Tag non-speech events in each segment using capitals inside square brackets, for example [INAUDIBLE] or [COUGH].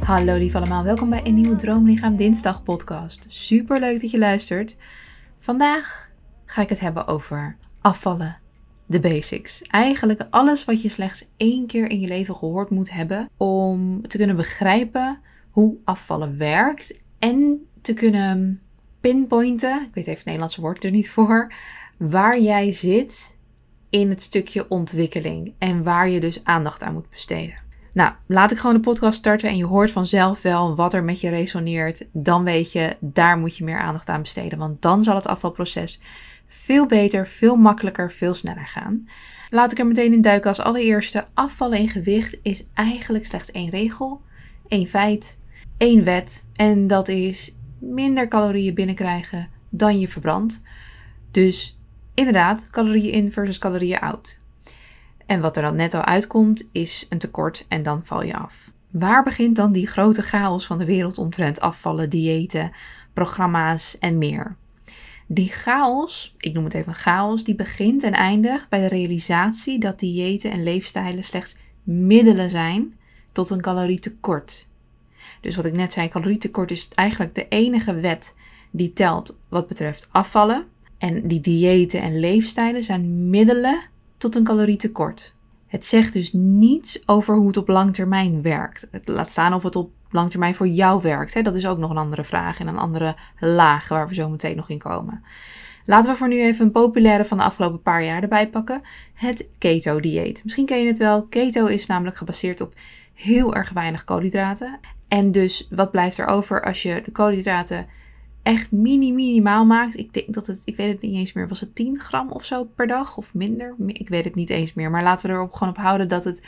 Hallo lief allemaal, welkom bij een nieuwe Droomlichaam Dinsdag podcast. Super leuk dat je luistert. Vandaag ga ik het hebben over afvallen, de basics. Eigenlijk alles wat je slechts één keer in je leven gehoord moet hebben om te kunnen begrijpen hoe afvallen werkt en te kunnen pinpointen, ik weet even het Nederlandse woord er niet voor, waar jij zit in het stukje ontwikkeling en waar je dus aandacht aan moet besteden. Nou, laat ik gewoon de podcast starten en je hoort vanzelf wel wat er met je resoneert. Dan weet je, daar moet je meer aandacht aan besteden, want dan zal het afvalproces veel beter, veel makkelijker, veel sneller gaan. Laat ik er meteen in duiken als allereerste. Afvallen in gewicht is eigenlijk slechts één regel, één feit, één wet. En dat is minder calorieën binnenkrijgen dan je verbrandt. Dus inderdaad, calorieën in versus calorieën out. En wat er dan net al uitkomt, is een tekort en dan val je af. Waar begint dan die grote chaos van de wereld omtrent afvallen, diëten, programma's en meer? Die chaos, ik noem het even chaos, die begint en eindigt bij de realisatie dat diëten en leefstijlen slechts middelen zijn tot een calorietekort. Dus wat ik net zei, calorietekort is eigenlijk de enige wet die telt wat betreft afvallen. En die diëten en leefstijlen zijn middelen tot een calorietekort. Het zegt dus niets over hoe het op lang termijn werkt. Het laat staan of het op lang termijn voor jou werkt. Hè? Dat is ook nog een andere vraag en een andere laag waar we zo meteen nog in komen. Laten we voor nu even een populaire van de afgelopen paar jaar erbij pakken. Het keto-dieet. Misschien ken je het wel. Keto is namelijk gebaseerd op heel erg weinig koolhydraten. En dus wat blijft er over als je de koolhydraten echt mini minimaal maakt. Ik denk dat het, ik weet het niet eens meer, was het 10 gram of zo per dag of minder? Ik weet het niet eens meer. Maar laten we er gewoon op houden dat het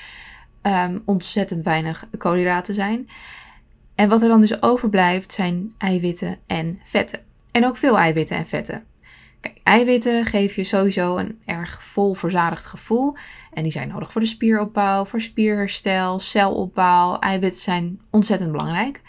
um, ontzettend weinig koolhydraten zijn. En wat er dan dus overblijft zijn eiwitten en vetten. En ook veel eiwitten en vetten. Kijk, eiwitten geven je sowieso een erg vol verzadigd gevoel. En die zijn nodig voor de spieropbouw, voor spierherstel, celopbouw. Eiwitten zijn ontzettend belangrijk.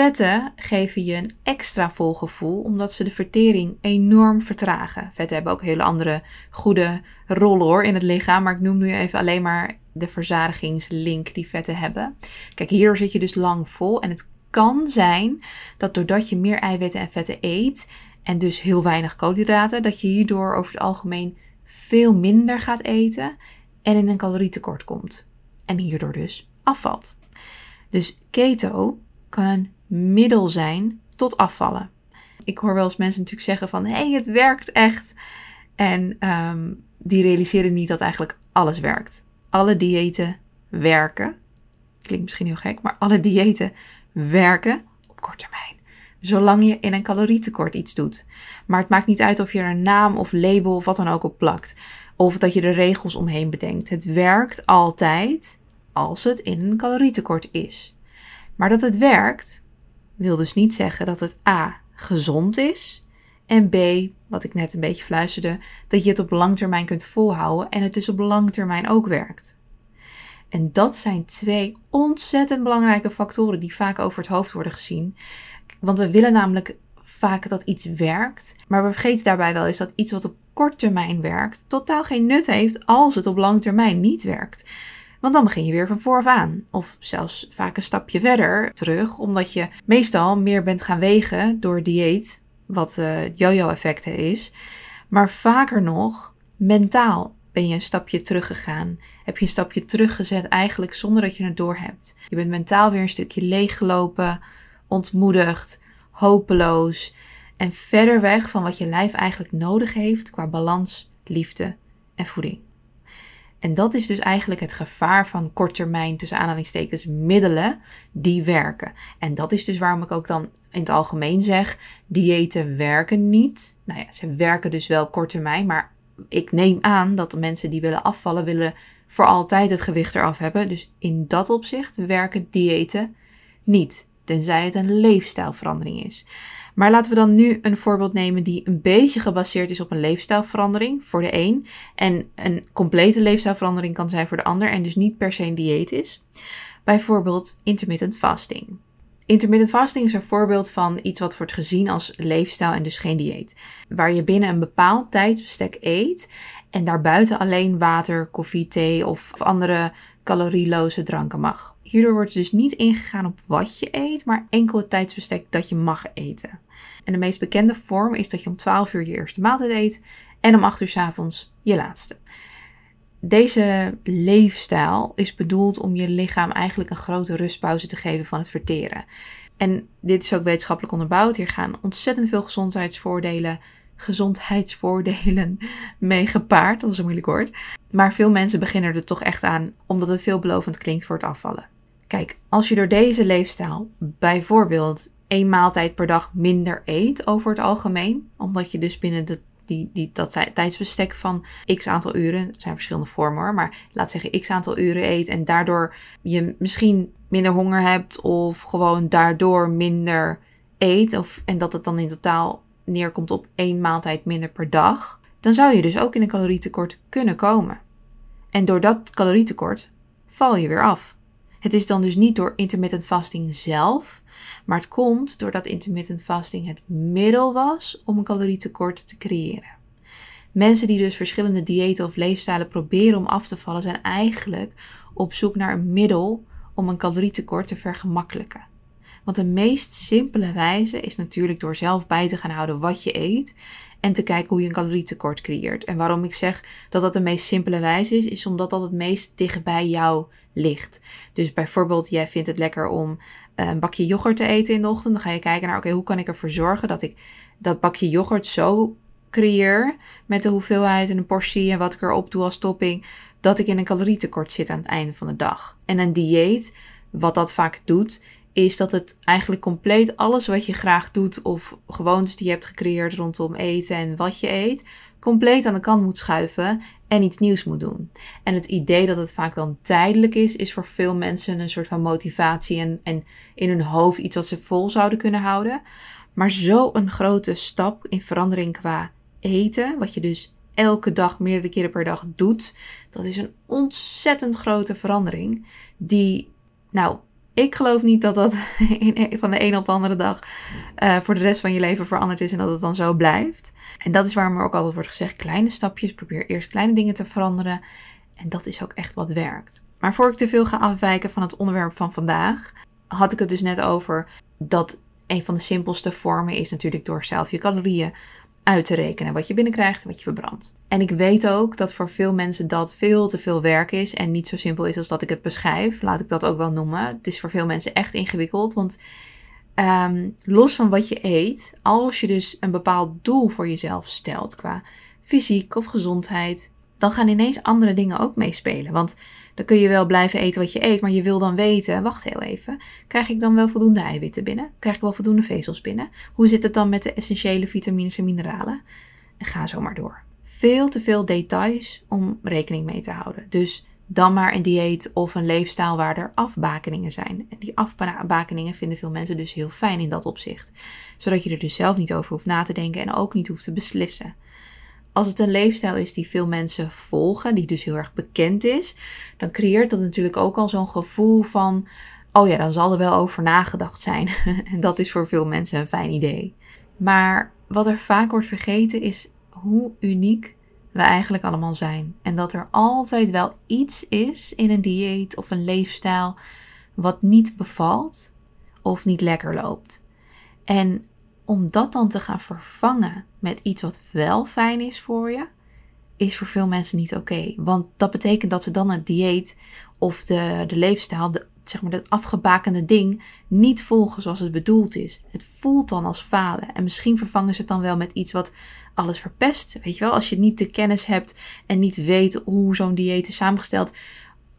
Vetten geven je een extra vol gevoel omdat ze de vertering enorm vertragen. Vetten hebben ook hele andere goede rollen hoor in het lichaam, maar ik noem nu even alleen maar de verzadigingslink die vetten hebben. Kijk, hierdoor zit je dus lang vol en het kan zijn dat doordat je meer eiwitten en vetten eet en dus heel weinig koolhydraten, dat je hierdoor over het algemeen veel minder gaat eten en in een calorietekort komt. En hierdoor dus afvalt. Dus keto kan een middel zijn tot afvallen. Ik hoor wel eens mensen natuurlijk zeggen van hé, hey, het werkt echt. En um, die realiseren niet dat eigenlijk alles werkt. Alle diëten werken. Klinkt misschien heel gek, maar alle diëten werken op korte termijn. Zolang je in een calorietekort iets doet. Maar het maakt niet uit of je er een naam of label of wat dan ook op plakt. Of dat je er regels omheen bedenkt. Het werkt altijd als het in een calorietekort is. Maar dat het werkt, wil dus niet zeggen dat het A gezond is en B, wat ik net een beetje fluisterde, dat je het op lang termijn kunt volhouden en het dus op lang termijn ook werkt. En dat zijn twee ontzettend belangrijke factoren die vaak over het hoofd worden gezien. Want we willen namelijk vaak dat iets werkt, maar we vergeten daarbij wel eens dat iets wat op kort termijn werkt totaal geen nut heeft als het op lang termijn niet werkt. Want dan begin je weer van vooraf aan. Of zelfs vaak een stapje verder terug, omdat je meestal meer bent gaan wegen door dieet, wat uh, yo-yo-effect is. Maar vaker nog, mentaal ben je een stapje teruggegaan. Heb je een stapje teruggezet eigenlijk zonder dat je het doorhebt. Je bent mentaal weer een stukje leeggelopen, ontmoedigd, hopeloos en verder weg van wat je lijf eigenlijk nodig heeft qua balans, liefde en voeding. En dat is dus eigenlijk het gevaar van korttermijn, tussen aanhalingstekens, middelen die werken. En dat is dus waarom ik ook dan in het algemeen zeg, diëten werken niet. Nou ja, ze werken dus wel korttermijn, maar ik neem aan dat de mensen die willen afvallen, willen voor altijd het gewicht eraf hebben. Dus in dat opzicht werken diëten niet, tenzij het een leefstijlverandering is. Maar laten we dan nu een voorbeeld nemen die een beetje gebaseerd is op een leefstijlverandering voor de een. En een complete leefstijlverandering kan zijn voor de ander en dus niet per se een dieet is. Bijvoorbeeld intermittent fasting. Intermittent fasting is een voorbeeld van iets wat wordt gezien als leefstijl en dus geen dieet. Waar je binnen een bepaald tijdsbestek eet En daarbuiten alleen water, koffie, thee of andere calorieloze dranken mag. Hierdoor wordt dus niet ingegaan op wat je eet, maar enkel het tijdsbestek dat je mag eten. En de meest bekende vorm is dat je om 12 uur je eerste maaltijd eet en om 8 uur s avonds je laatste. Deze leefstijl is bedoeld om je lichaam eigenlijk een grote rustpauze te geven van het verteren. En dit is ook wetenschappelijk onderbouwd. Hier gaan ontzettend veel gezondheidsvoordelen, gezondheidsvoordelen [LAUGHS] mee gepaard. Dat is een moeilijk woord. Maar veel mensen beginnen er toch echt aan omdat het veelbelovend klinkt voor het afvallen. Kijk, als je door deze leefstijl bijvoorbeeld één maaltijd per dag minder eet over het algemeen, omdat je dus binnen die, die, dat tijdsbestek van x aantal uren, er zijn verschillende vormen hoor, maar laat zeggen x aantal uren eet en daardoor je misschien minder honger hebt of gewoon daardoor minder eet of, en dat het dan in totaal neerkomt op één maaltijd minder per dag, dan zou je dus ook in een calorietekort kunnen komen. En door dat calorietekort val je weer af. Het is dan dus niet door intermittent fasting zelf, maar het komt doordat intermittent fasting het middel was om een calorietekort te creëren. Mensen die dus verschillende diëten of leefstijlen proberen om af te vallen, zijn eigenlijk op zoek naar een middel om een calorietekort te vergemakkelijken. Want de meest simpele wijze is natuurlijk door zelf bij te gaan houden wat je eet en te kijken hoe je een calorietekort creëert. En waarom ik zeg dat dat de meest simpele wijze is, is omdat dat het meest dichtbij jou ligt. Dus bijvoorbeeld, jij vindt het lekker om eh, een bakje yoghurt te eten in de ochtend. Dan ga je kijken naar, oké, hoe kan ik ervoor zorgen dat ik dat bakje yoghurt zo creëer met de hoeveelheid en de portie en wat ik erop doe als topping, dat ik in een calorietekort zit aan het einde van de dag. En een dieet, wat dat vaak doet, is dat het eigenlijk compleet alles wat je graag doet of gewoontes die je hebt gecreëerd rondom eten en wat je eet, compleet aan de kant moet schuiven en iets nieuws moet doen. En het idee dat het vaak dan tijdelijk is, is voor veel mensen een soort van motivatie en, en in hun hoofd iets wat ze vol zouden kunnen houden. Maar zo'n grote stap in verandering qua eten, wat je dus elke dag meerdere keren per dag doet, dat is een ontzettend grote verandering. Die, nou, ik geloof niet dat dat [LAUGHS] in, van de een op de andere dag uh, voor de rest van je leven veranderd is en dat het dan zo blijft. En dat is waarom er ook altijd wordt gezegd: kleine stapjes, probeer eerst kleine dingen te veranderen. En dat is ook echt wat werkt. Maar voor ik te veel ga afwijken van het onderwerp van vandaag, had ik het dus net over dat een van de simpelste vormen is natuurlijk door zelf je calorieën uit te rekenen. Wat je binnenkrijgt en wat je verbrandt. En ik weet ook dat voor veel mensen dat veel te veel werk is en niet zo simpel is als dat ik het beschrijf. Laat ik dat ook wel noemen. Het is voor veel mensen echt ingewikkeld. Want ehm, los van wat je eet, als je dus een bepaald doel voor jezelf stelt qua fysiek of gezondheid, dan gaan ineens andere dingen ook meespelen. Want dan kun je wel blijven eten wat je eet, maar je wil dan weten, wacht heel even, krijg ik dan wel voldoende eiwitten binnen? Krijg ik wel voldoende vezels binnen? Hoe zit het dan met de essentiële vitamines en mineralen? En ga zo maar door. Veel te veel details om rekening mee te houden. Dus dan maar een dieet of een leefstijl waar er afbakeningen zijn. En die afbakeningen vinden veel mensen dus heel fijn in dat opzicht. Zodat je er dus zelf niet over hoeft na te denken en ook niet hoeft te beslissen als het een leefstijl is die veel mensen volgen, die dus heel erg bekend is, dan creëert dat natuurlijk ook al zo'n gevoel van: oh ja, dan zal er wel over nagedacht zijn. [LAUGHS] en dat is voor veel mensen een fijn idee. Maar wat er vaak wordt vergeten is hoe uniek we eigenlijk allemaal zijn. En dat er altijd wel iets is in een dieet of een leefstijl wat niet bevalt of niet lekker loopt. En om dat dan te gaan vervangen met iets wat wel fijn is voor je, is voor veel mensen niet oké. Want dat betekent dat ze dan het dieet of de, de leefstijl, de, zeg maar het afgebakende ding, niet volgen zoals het bedoeld is. Het voelt dan als falen. En misschien vervangen ze het dan wel met iets wat alles verpest. Weet je wel, als je niet de kennis hebt en niet weet hoe zo'n dieet is samengesteld,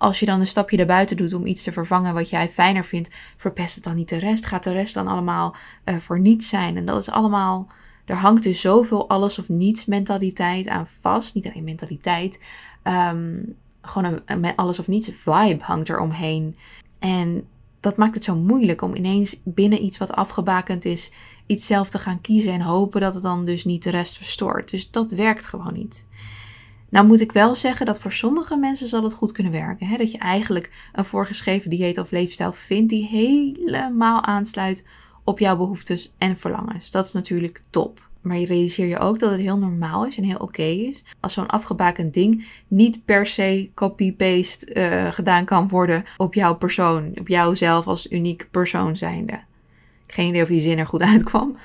als je dan een stapje erbuiten doet om iets te vervangen wat jij fijner vindt, verpest het dan niet de rest? Gaat de rest dan allemaal uh, voor niets zijn? En dat is allemaal. Er hangt dus zoveel alles of niets mentaliteit aan vast. Niet alleen mentaliteit. Um, gewoon een, een alles of niets vibe hangt er omheen. En dat maakt het zo moeilijk om ineens binnen iets wat afgebakend is, iets zelf te gaan kiezen en hopen dat het dan dus niet de rest verstoort. Dus dat werkt gewoon niet. Nou moet ik wel zeggen dat voor sommige mensen zal het goed kunnen werken. Hè? Dat je eigenlijk een voorgeschreven dieet of leefstijl vindt die helemaal aansluit op jouw behoeftes en verlangens. Dat is natuurlijk top. Maar je realiseer je ook dat het heel normaal is en heel oké is als zo'n afgebakend ding niet per se copy-paste uh, gedaan kan worden op jouw persoon, op jouzelf als uniek persoon zijnde. Geen idee of die zin er goed [LAUGHS] uitkwam.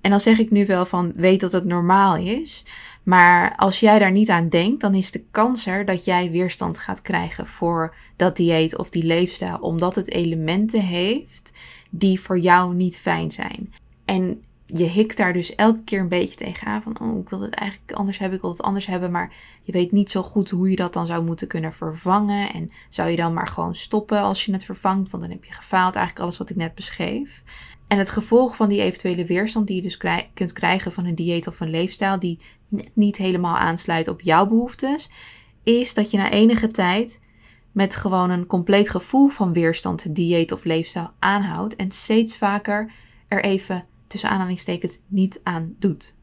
en dan zeg ik nu wel van weet dat het normaal is. Maar als jij daar niet aan denkt, dan is de kans er dat jij weerstand gaat krijgen voor dat dieet of die leefstijl, omdat het elementen heeft die voor jou niet fijn zijn. En je hikt daar dus elke keer een beetje tegenaan van, oh, ik wil het eigenlijk anders hebben, ik wil het anders hebben, maar je weet niet zo goed hoe je dat dan zou moeten kunnen vervangen. En zou je dan maar gewoon stoppen als je het vervangt, want dan heb je gefaald, eigenlijk alles wat ik net beschreef. En het gevolg van die eventuele weerstand die je dus kunt krijgen van een dieet of een leefstijl die niet helemaal aansluit op jouw behoeftes, is dat je na enige tijd met gewoon een compleet gevoel van weerstand dieet of leefstijl aanhoudt en steeds vaker er even tussen aanhalingstekens niet aan doet.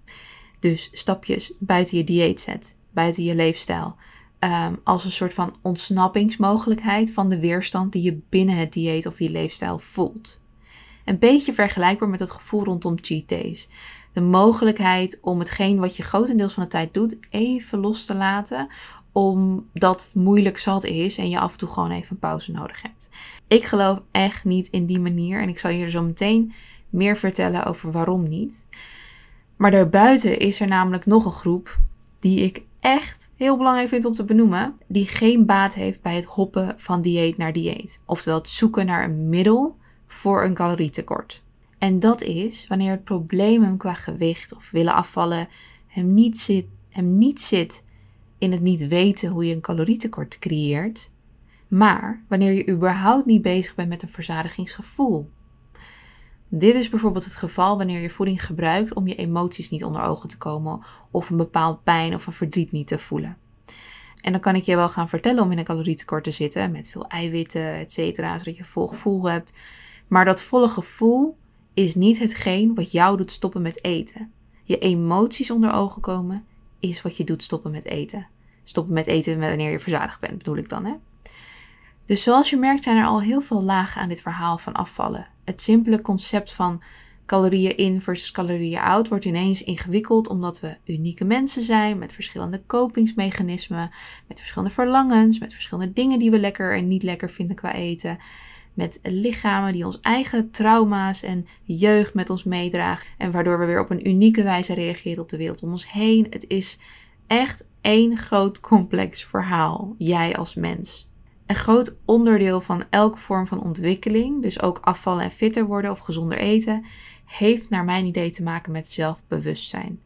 Dus stapjes buiten je dieet zet, buiten je leefstijl. Ehm, als een soort van ontsnappingsmogelijkheid van de weerstand die je binnen het dieet of die leefstijl voelt. Een beetje vergelijkbaar met het gevoel rondom cheat days. De mogelijkheid om hetgeen wat je grotendeels van de tijd doet even los te laten, omdat het moeilijk zat is en je af en toe gewoon even een pauze nodig hebt. Ik geloof echt niet in die manier en ik zal je zo meteen meer vertellen over waarom niet. Maar daarbuiten is er namelijk nog een groep die ik echt heel belangrijk vind om te benoemen, die geen baat heeft bij het hoppen van dieet naar dieet. Oftewel het zoeken naar een middel voor een calorietekort. En dat is wanneer het probleem hem qua gewicht of willen afvallen hem niet zit, hem niet zit in het niet weten hoe je een calorietekort creëert, maar wanneer je überhaupt niet bezig bent met een verzadigingsgevoel. Dit is bijvoorbeeld het geval wanneer je voeding gebruikt om je emoties niet onder ogen te komen of een bepaald pijn of een verdriet niet te voelen. En dan kan ik je wel gaan vertellen om in een calorietekort te zitten met veel eiwitten, et cetera, zodat je vol gevoel hebt. Maar dat volle gevoel is niet hetgeen wat jou doet stoppen met eten. Je emoties onder ogen komen is wat je doet stoppen met eten. Stoppen met eten wanneer je verzadigd bent, bedoel ik dan, hè? Dus zoals je merkt zijn er al heel veel lagen aan dit verhaal van afvallen. Het simpele concept van calorieën in versus calorieën out wordt ineens ingewikkeld omdat we unieke mensen zijn met verschillende kopingsmechanismen, met verschillende verlangens, met verschillende dingen die we lekker en niet lekker vinden qua eten. Met lichamen die ons eigen trauma's en jeugd met ons meedragen. En waardoor we weer op een unieke wijze reageren op de wereld om ons heen. Het is echt één groot complex verhaal, jij als mens. Een groot onderdeel van elke vorm van ontwikkeling, dus ook afvallen en fitter worden of gezonder eten, heeft naar mijn idee te maken met zelfbewustzijn.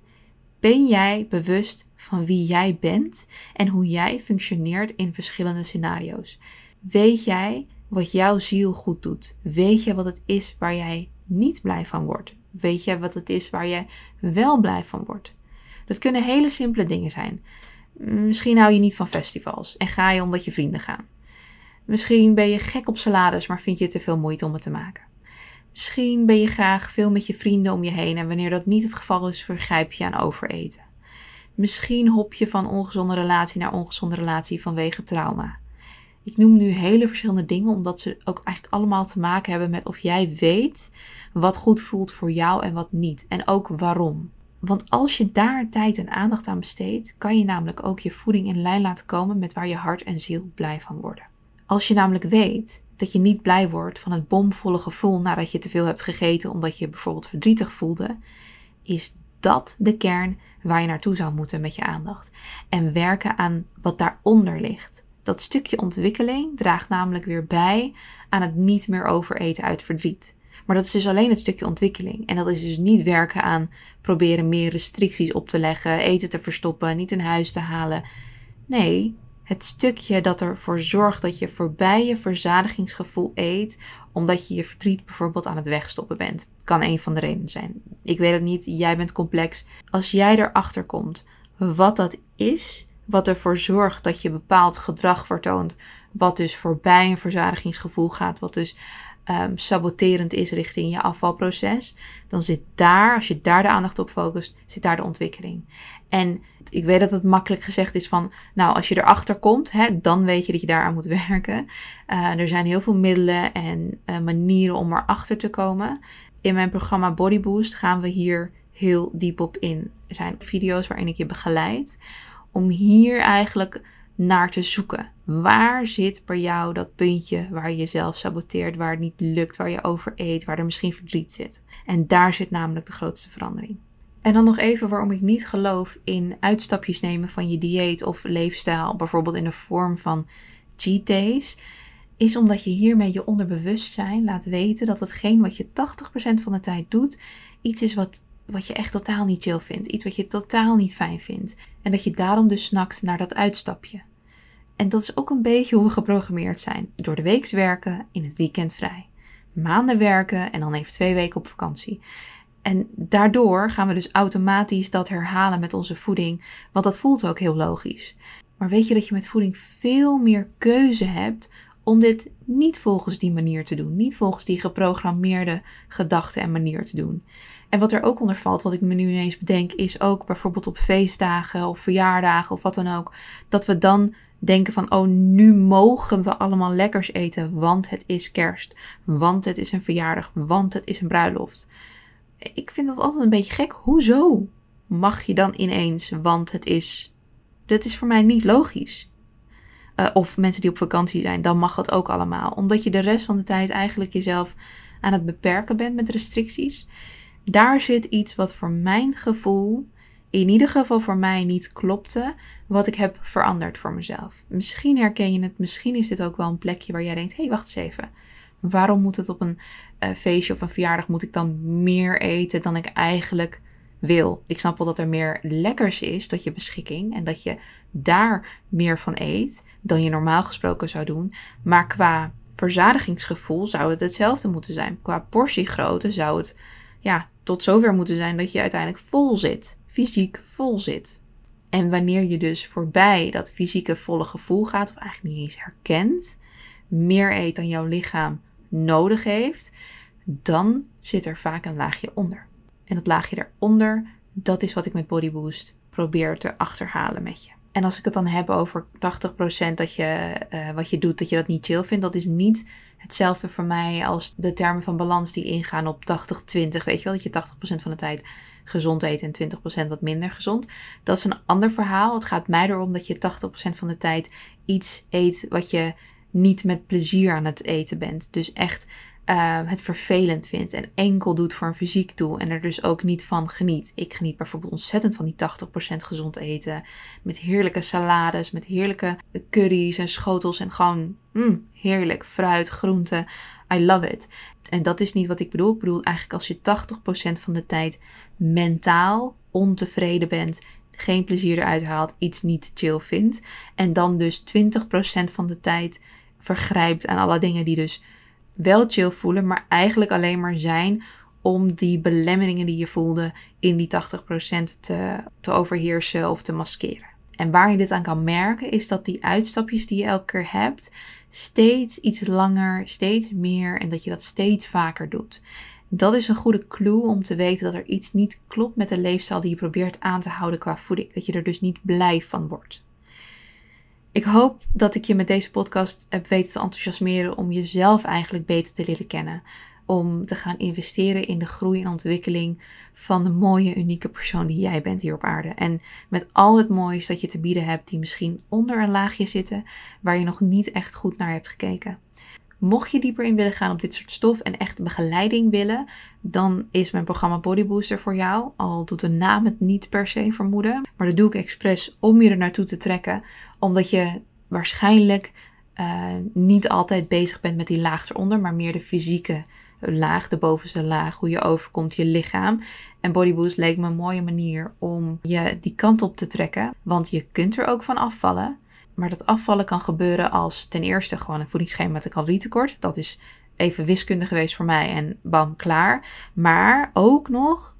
Ben jij bewust van wie jij bent en hoe jij functioneert in verschillende scenario's? Weet jij wat jouw ziel goed doet? Weet je wat het is waar jij niet blij van wordt? Weet je wat het is waar jij wel blij van wordt? Dat kunnen hele simpele dingen zijn. Misschien hou je niet van festivals en ga je omdat je vrienden gaan. Misschien ben je gek op salades, maar vind je het te veel moeite om het te maken. Misschien ben je graag veel met je vrienden om je heen en wanneer dat niet het geval is, vergrijp je aan overeten. Misschien hop je van ongezonde relatie naar ongezonde relatie vanwege trauma. Ik noem nu hele verschillende dingen, omdat ze ook eigenlijk allemaal te maken hebben met of jij weet wat goed voelt voor jou en wat niet. En ook waarom. Want als je daar tijd en aandacht aan besteedt, kan je namelijk ook je voeding in lijn laten komen met waar je hart en ziel blij van worden. Als je namelijk weet dat je niet blij wordt van het bomvolle gevoel nadat je te veel hebt gegeten omdat je bijvoorbeeld verdrietig voelde, is dat de kern waar je naartoe zou moeten met je aandacht. En werken aan wat daaronder ligt. Dat stukje ontwikkeling draagt namelijk weer bij aan het niet meer overeten uit verdriet. Maar dat is dus alleen het stukje ontwikkeling. En dat is dus niet werken aan proberen meer restricties op te leggen, eten te verstoppen, niet in huis te halen. Nee, het stukje dat ervoor zorgt dat je voorbij je verzadigingsgevoel eet, omdat je je verdriet bijvoorbeeld aan het wegstoppen bent. Kan een van de redenen zijn. Ik weet het niet, jij bent complex. Als jij erachter komt wat dat is, wat ervoor zorgt dat je bepaald gedrag vertoont, wat dus voorbij een verzadigingsgevoel gaat, wat dus um, saboterend is richting je afvalproces, dan zit daar, als je daar de aandacht op focust, zit daar de ontwikkeling. En ik weet dat het makkelijk gezegd is van, nou, als je erachter komt, hè, dan weet je dat je daaraan moet [LAUGHS] werken. Uh, er zijn heel veel middelen en uh, manieren om erachter te komen. In mijn programma Body Boost gaan we hier heel diep op in. Er zijn video's waarin ik je begeleid om hier eigenlijk naar te zoeken. Waar zit bij jou dat puntje waar je jezelf saboteert, waar het niet lukt, waar je over eet, waar er misschien verdriet zit? En daar zit namelijk de grootste verandering. En dan nog even waarom ik niet geloof in uitstapjes nemen van je dieet of leefstijl, bijvoorbeeld in de vorm van cheat days, is omdat je hiermee je onderbewustzijn laat weten dat hetgeen wat je 80% van de tijd doet, iets is wat, wat je echt totaal niet chill vindt, iets wat je totaal niet fijn vindt. En dat je daarom dus snakt naar dat uitstapje. En dat is ook een beetje hoe we geprogrammeerd zijn. Door de week werken, in het weekend vrij. Maanden werken en dan even twee weken op vakantie. En daardoor gaan we dus automatisch dat herhalen met onze voeding, want dat voelt ook heel logisch. Maar weet je dat je met voeding veel meer keuze hebt om dit niet volgens die manier te doen, niet volgens die geprogrammeerde gedachten en manier te doen. En wat er ook onder valt, wat ik me nu ineens bedenk, is ook bijvoorbeeld op feestdagen of verjaardagen of wat dan ook, dat we dan denken van, oh, nu mogen we allemaal lekkers eten, want het is kerst, want het is een verjaardag, want het is een bruiloft. Ik vind dat altijd een beetje gek. Hoezo mag je dan ineens, want het is. Dat is voor mij niet logisch. Uh, of mensen die op vakantie zijn, dan mag dat ook allemaal. Omdat je de rest van de tijd eigenlijk jezelf aan het beperken bent met restricties. Daar zit iets wat voor mijn gevoel in ieder geval voor mij niet klopte, wat ik heb veranderd voor mezelf. Misschien herken je het, misschien is dit ook wel een plekje waar jij denkt: hé, hey, wacht eens even. Waarom moet het op een uh, feestje of een verjaardag moet ik dan meer eten dan ik eigenlijk wil? Ik snap wel dat er meer lekkers is tot je beschikking en dat je daar meer van eet dan je normaal gesproken zou doen. Maar qua verzadigingsgevoel zou het hetzelfde moeten zijn. Qua portiegrootte zou het ja, tot zover moeten zijn dat je uiteindelijk vol zit fysiek vol zit. En wanneer je dus voorbij dat fysieke volle gevoel gaat, of eigenlijk niet eens herkent, meer eet dan jouw lichaam nodig heeft, dan zit er vaak een laagje onder. En dat laagje eronder, dat is wat ik met Body Boost probeer te achterhalen met je. En als ik het dan heb over 80% dat je uh, wat je doet, dat je dat niet chill vindt, dat is niet hetzelfde voor mij als de termen van balans die ingaan op 80-20. Weet je wel, dat je 80% van de tijd gezond eten en 20% wat minder gezond. Dat is een ander verhaal. Het gaat mij erom dat je 80% van de tijd iets eet wat je niet met plezier aan het eten bent. Dus echt uh, het vervelend vindt en enkel doet voor een fysiek doel en er dus ook niet van geniet. Ik geniet bijvoorbeeld ontzettend van die 80% gezond eten. Met heerlijke salades, met heerlijke curry's en schotels en gewoon mm, heerlijk fruit, groenten. I love it. En dat is niet wat ik bedoel. Ik bedoel eigenlijk als je 80% van de tijd mentaal ontevreden bent, geen plezier eruit haalt, iets niet chill vindt. En dan dus 20% van de tijd vergrijpt aan alle dingen die dus wel chill voelen, maar eigenlijk alleen maar zijn om die belemmeringen die je voelde in die 80% te, te overheersen of te maskeren. En waar je dit aan kan merken, is dat die uitstapjes die je elke keer hebt, steeds iets langer, steeds meer en dat je dat steeds vaker doet. Dat is een goede clue om te weten dat er iets niet klopt met de leefstijl die je probeert aan te houden qua voeding. Dat je er dus niet blij van wordt. Ik hoop dat ik je met deze podcast heb weten te enthousiasmeren om jezelf eigenlijk beter te leren kennen. Om te gaan investeren in de groei en ontwikkeling van de mooie, unieke persoon die jij bent hier op aarde. En met al het moois dat je te bieden hebt, die misschien onder een laagje zitten, waar je nog niet echt goed naar hebt gekeken. Mocht je dieper in willen gaan op dit soort stof en echt begeleiding willen, dan is mijn programma Body Booster voor jou. Al doet de naam het niet per se vermoeden. Maar dat doe ik expres om je er naartoe te trekken. Omdat je waarschijnlijk uh, niet altijd bezig bent met die laag eronder, maar meer de fysieke laag, de bovenste laag, hoe je overkomt je lichaam. En Body Boost leek me een mooie manier om je die kant op te trekken. Want je kunt er ook van afvallen. Maar dat afvallen kan gebeuren als ten eerste gewoon een voedingsschema met een calorietekort. Dat is even wiskunde geweest voor mij en bam, klaar. Maar ook nog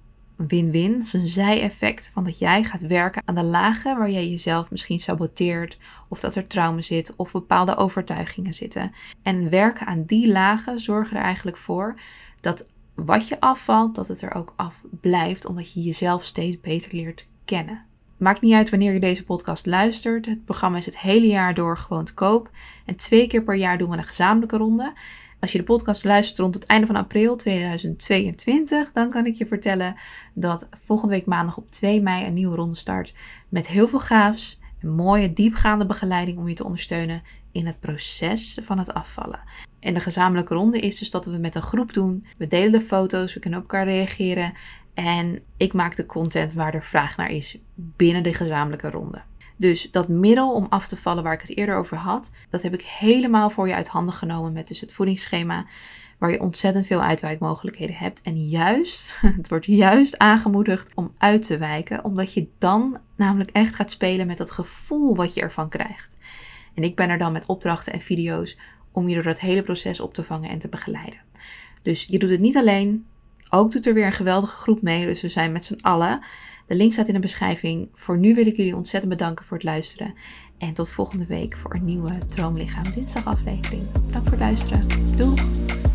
win-win, dat is een zij-effect van dat jij gaat werken aan de lagen waar jij jezelf misschien saboteert, of dat er trauma zit, of bepaalde overtuigingen zitten. En werken aan die lagen zorgen er eigenlijk voor dat wat je afvalt, dat het er ook af blijft, omdat je jezelf steeds beter leert kennen. Maakt niet uit wanneer je deze podcast luistert. Het programma is het hele jaar door gewoon te koop. En twee keer per jaar doen we een gezamenlijke ronde. Als je de podcast luistert rond het einde van april 2022, dan kan ik je vertellen dat volgende week maandag op 2 mei een nieuwe ronde start met heel veel gaafs, een mooie diepgaande begeleiding om je te ondersteunen in het proces van het afvallen. En de gezamenlijke ronde is dus dat we met een groep doen. We delen de foto's, we kunnen op elkaar reageren en ik maak de content waar er vraag naar is binnen de gezamenlijke ronde. Dus dat middel om af te vallen waar ik het eerder over had, dat heb ik helemaal voor je uit handen genomen met dus het voedingsschema, waar je ontzettend veel uitwijkmogelijkheden hebt. En juist, [LAUGHS] het wordt juist aangemoedigd om uit te wijken, omdat je dan namelijk echt gaat spelen met dat gevoel wat je ervan krijgt. En ik ben er dan met opdrachten en video's om je door dat hele proces op te vangen en te begeleiden. Dus je doet het niet alleen, ook doet er weer een geweldige groep mee, dus we zijn met z'n allen. De link staat in de beschrijving. Voor nu wil ik jullie ontzettend bedanken voor het luisteren. En tot volgende week voor een nieuwe Droomlichaam Dinsdag aflevering. Dank voor het luisteren. Doei!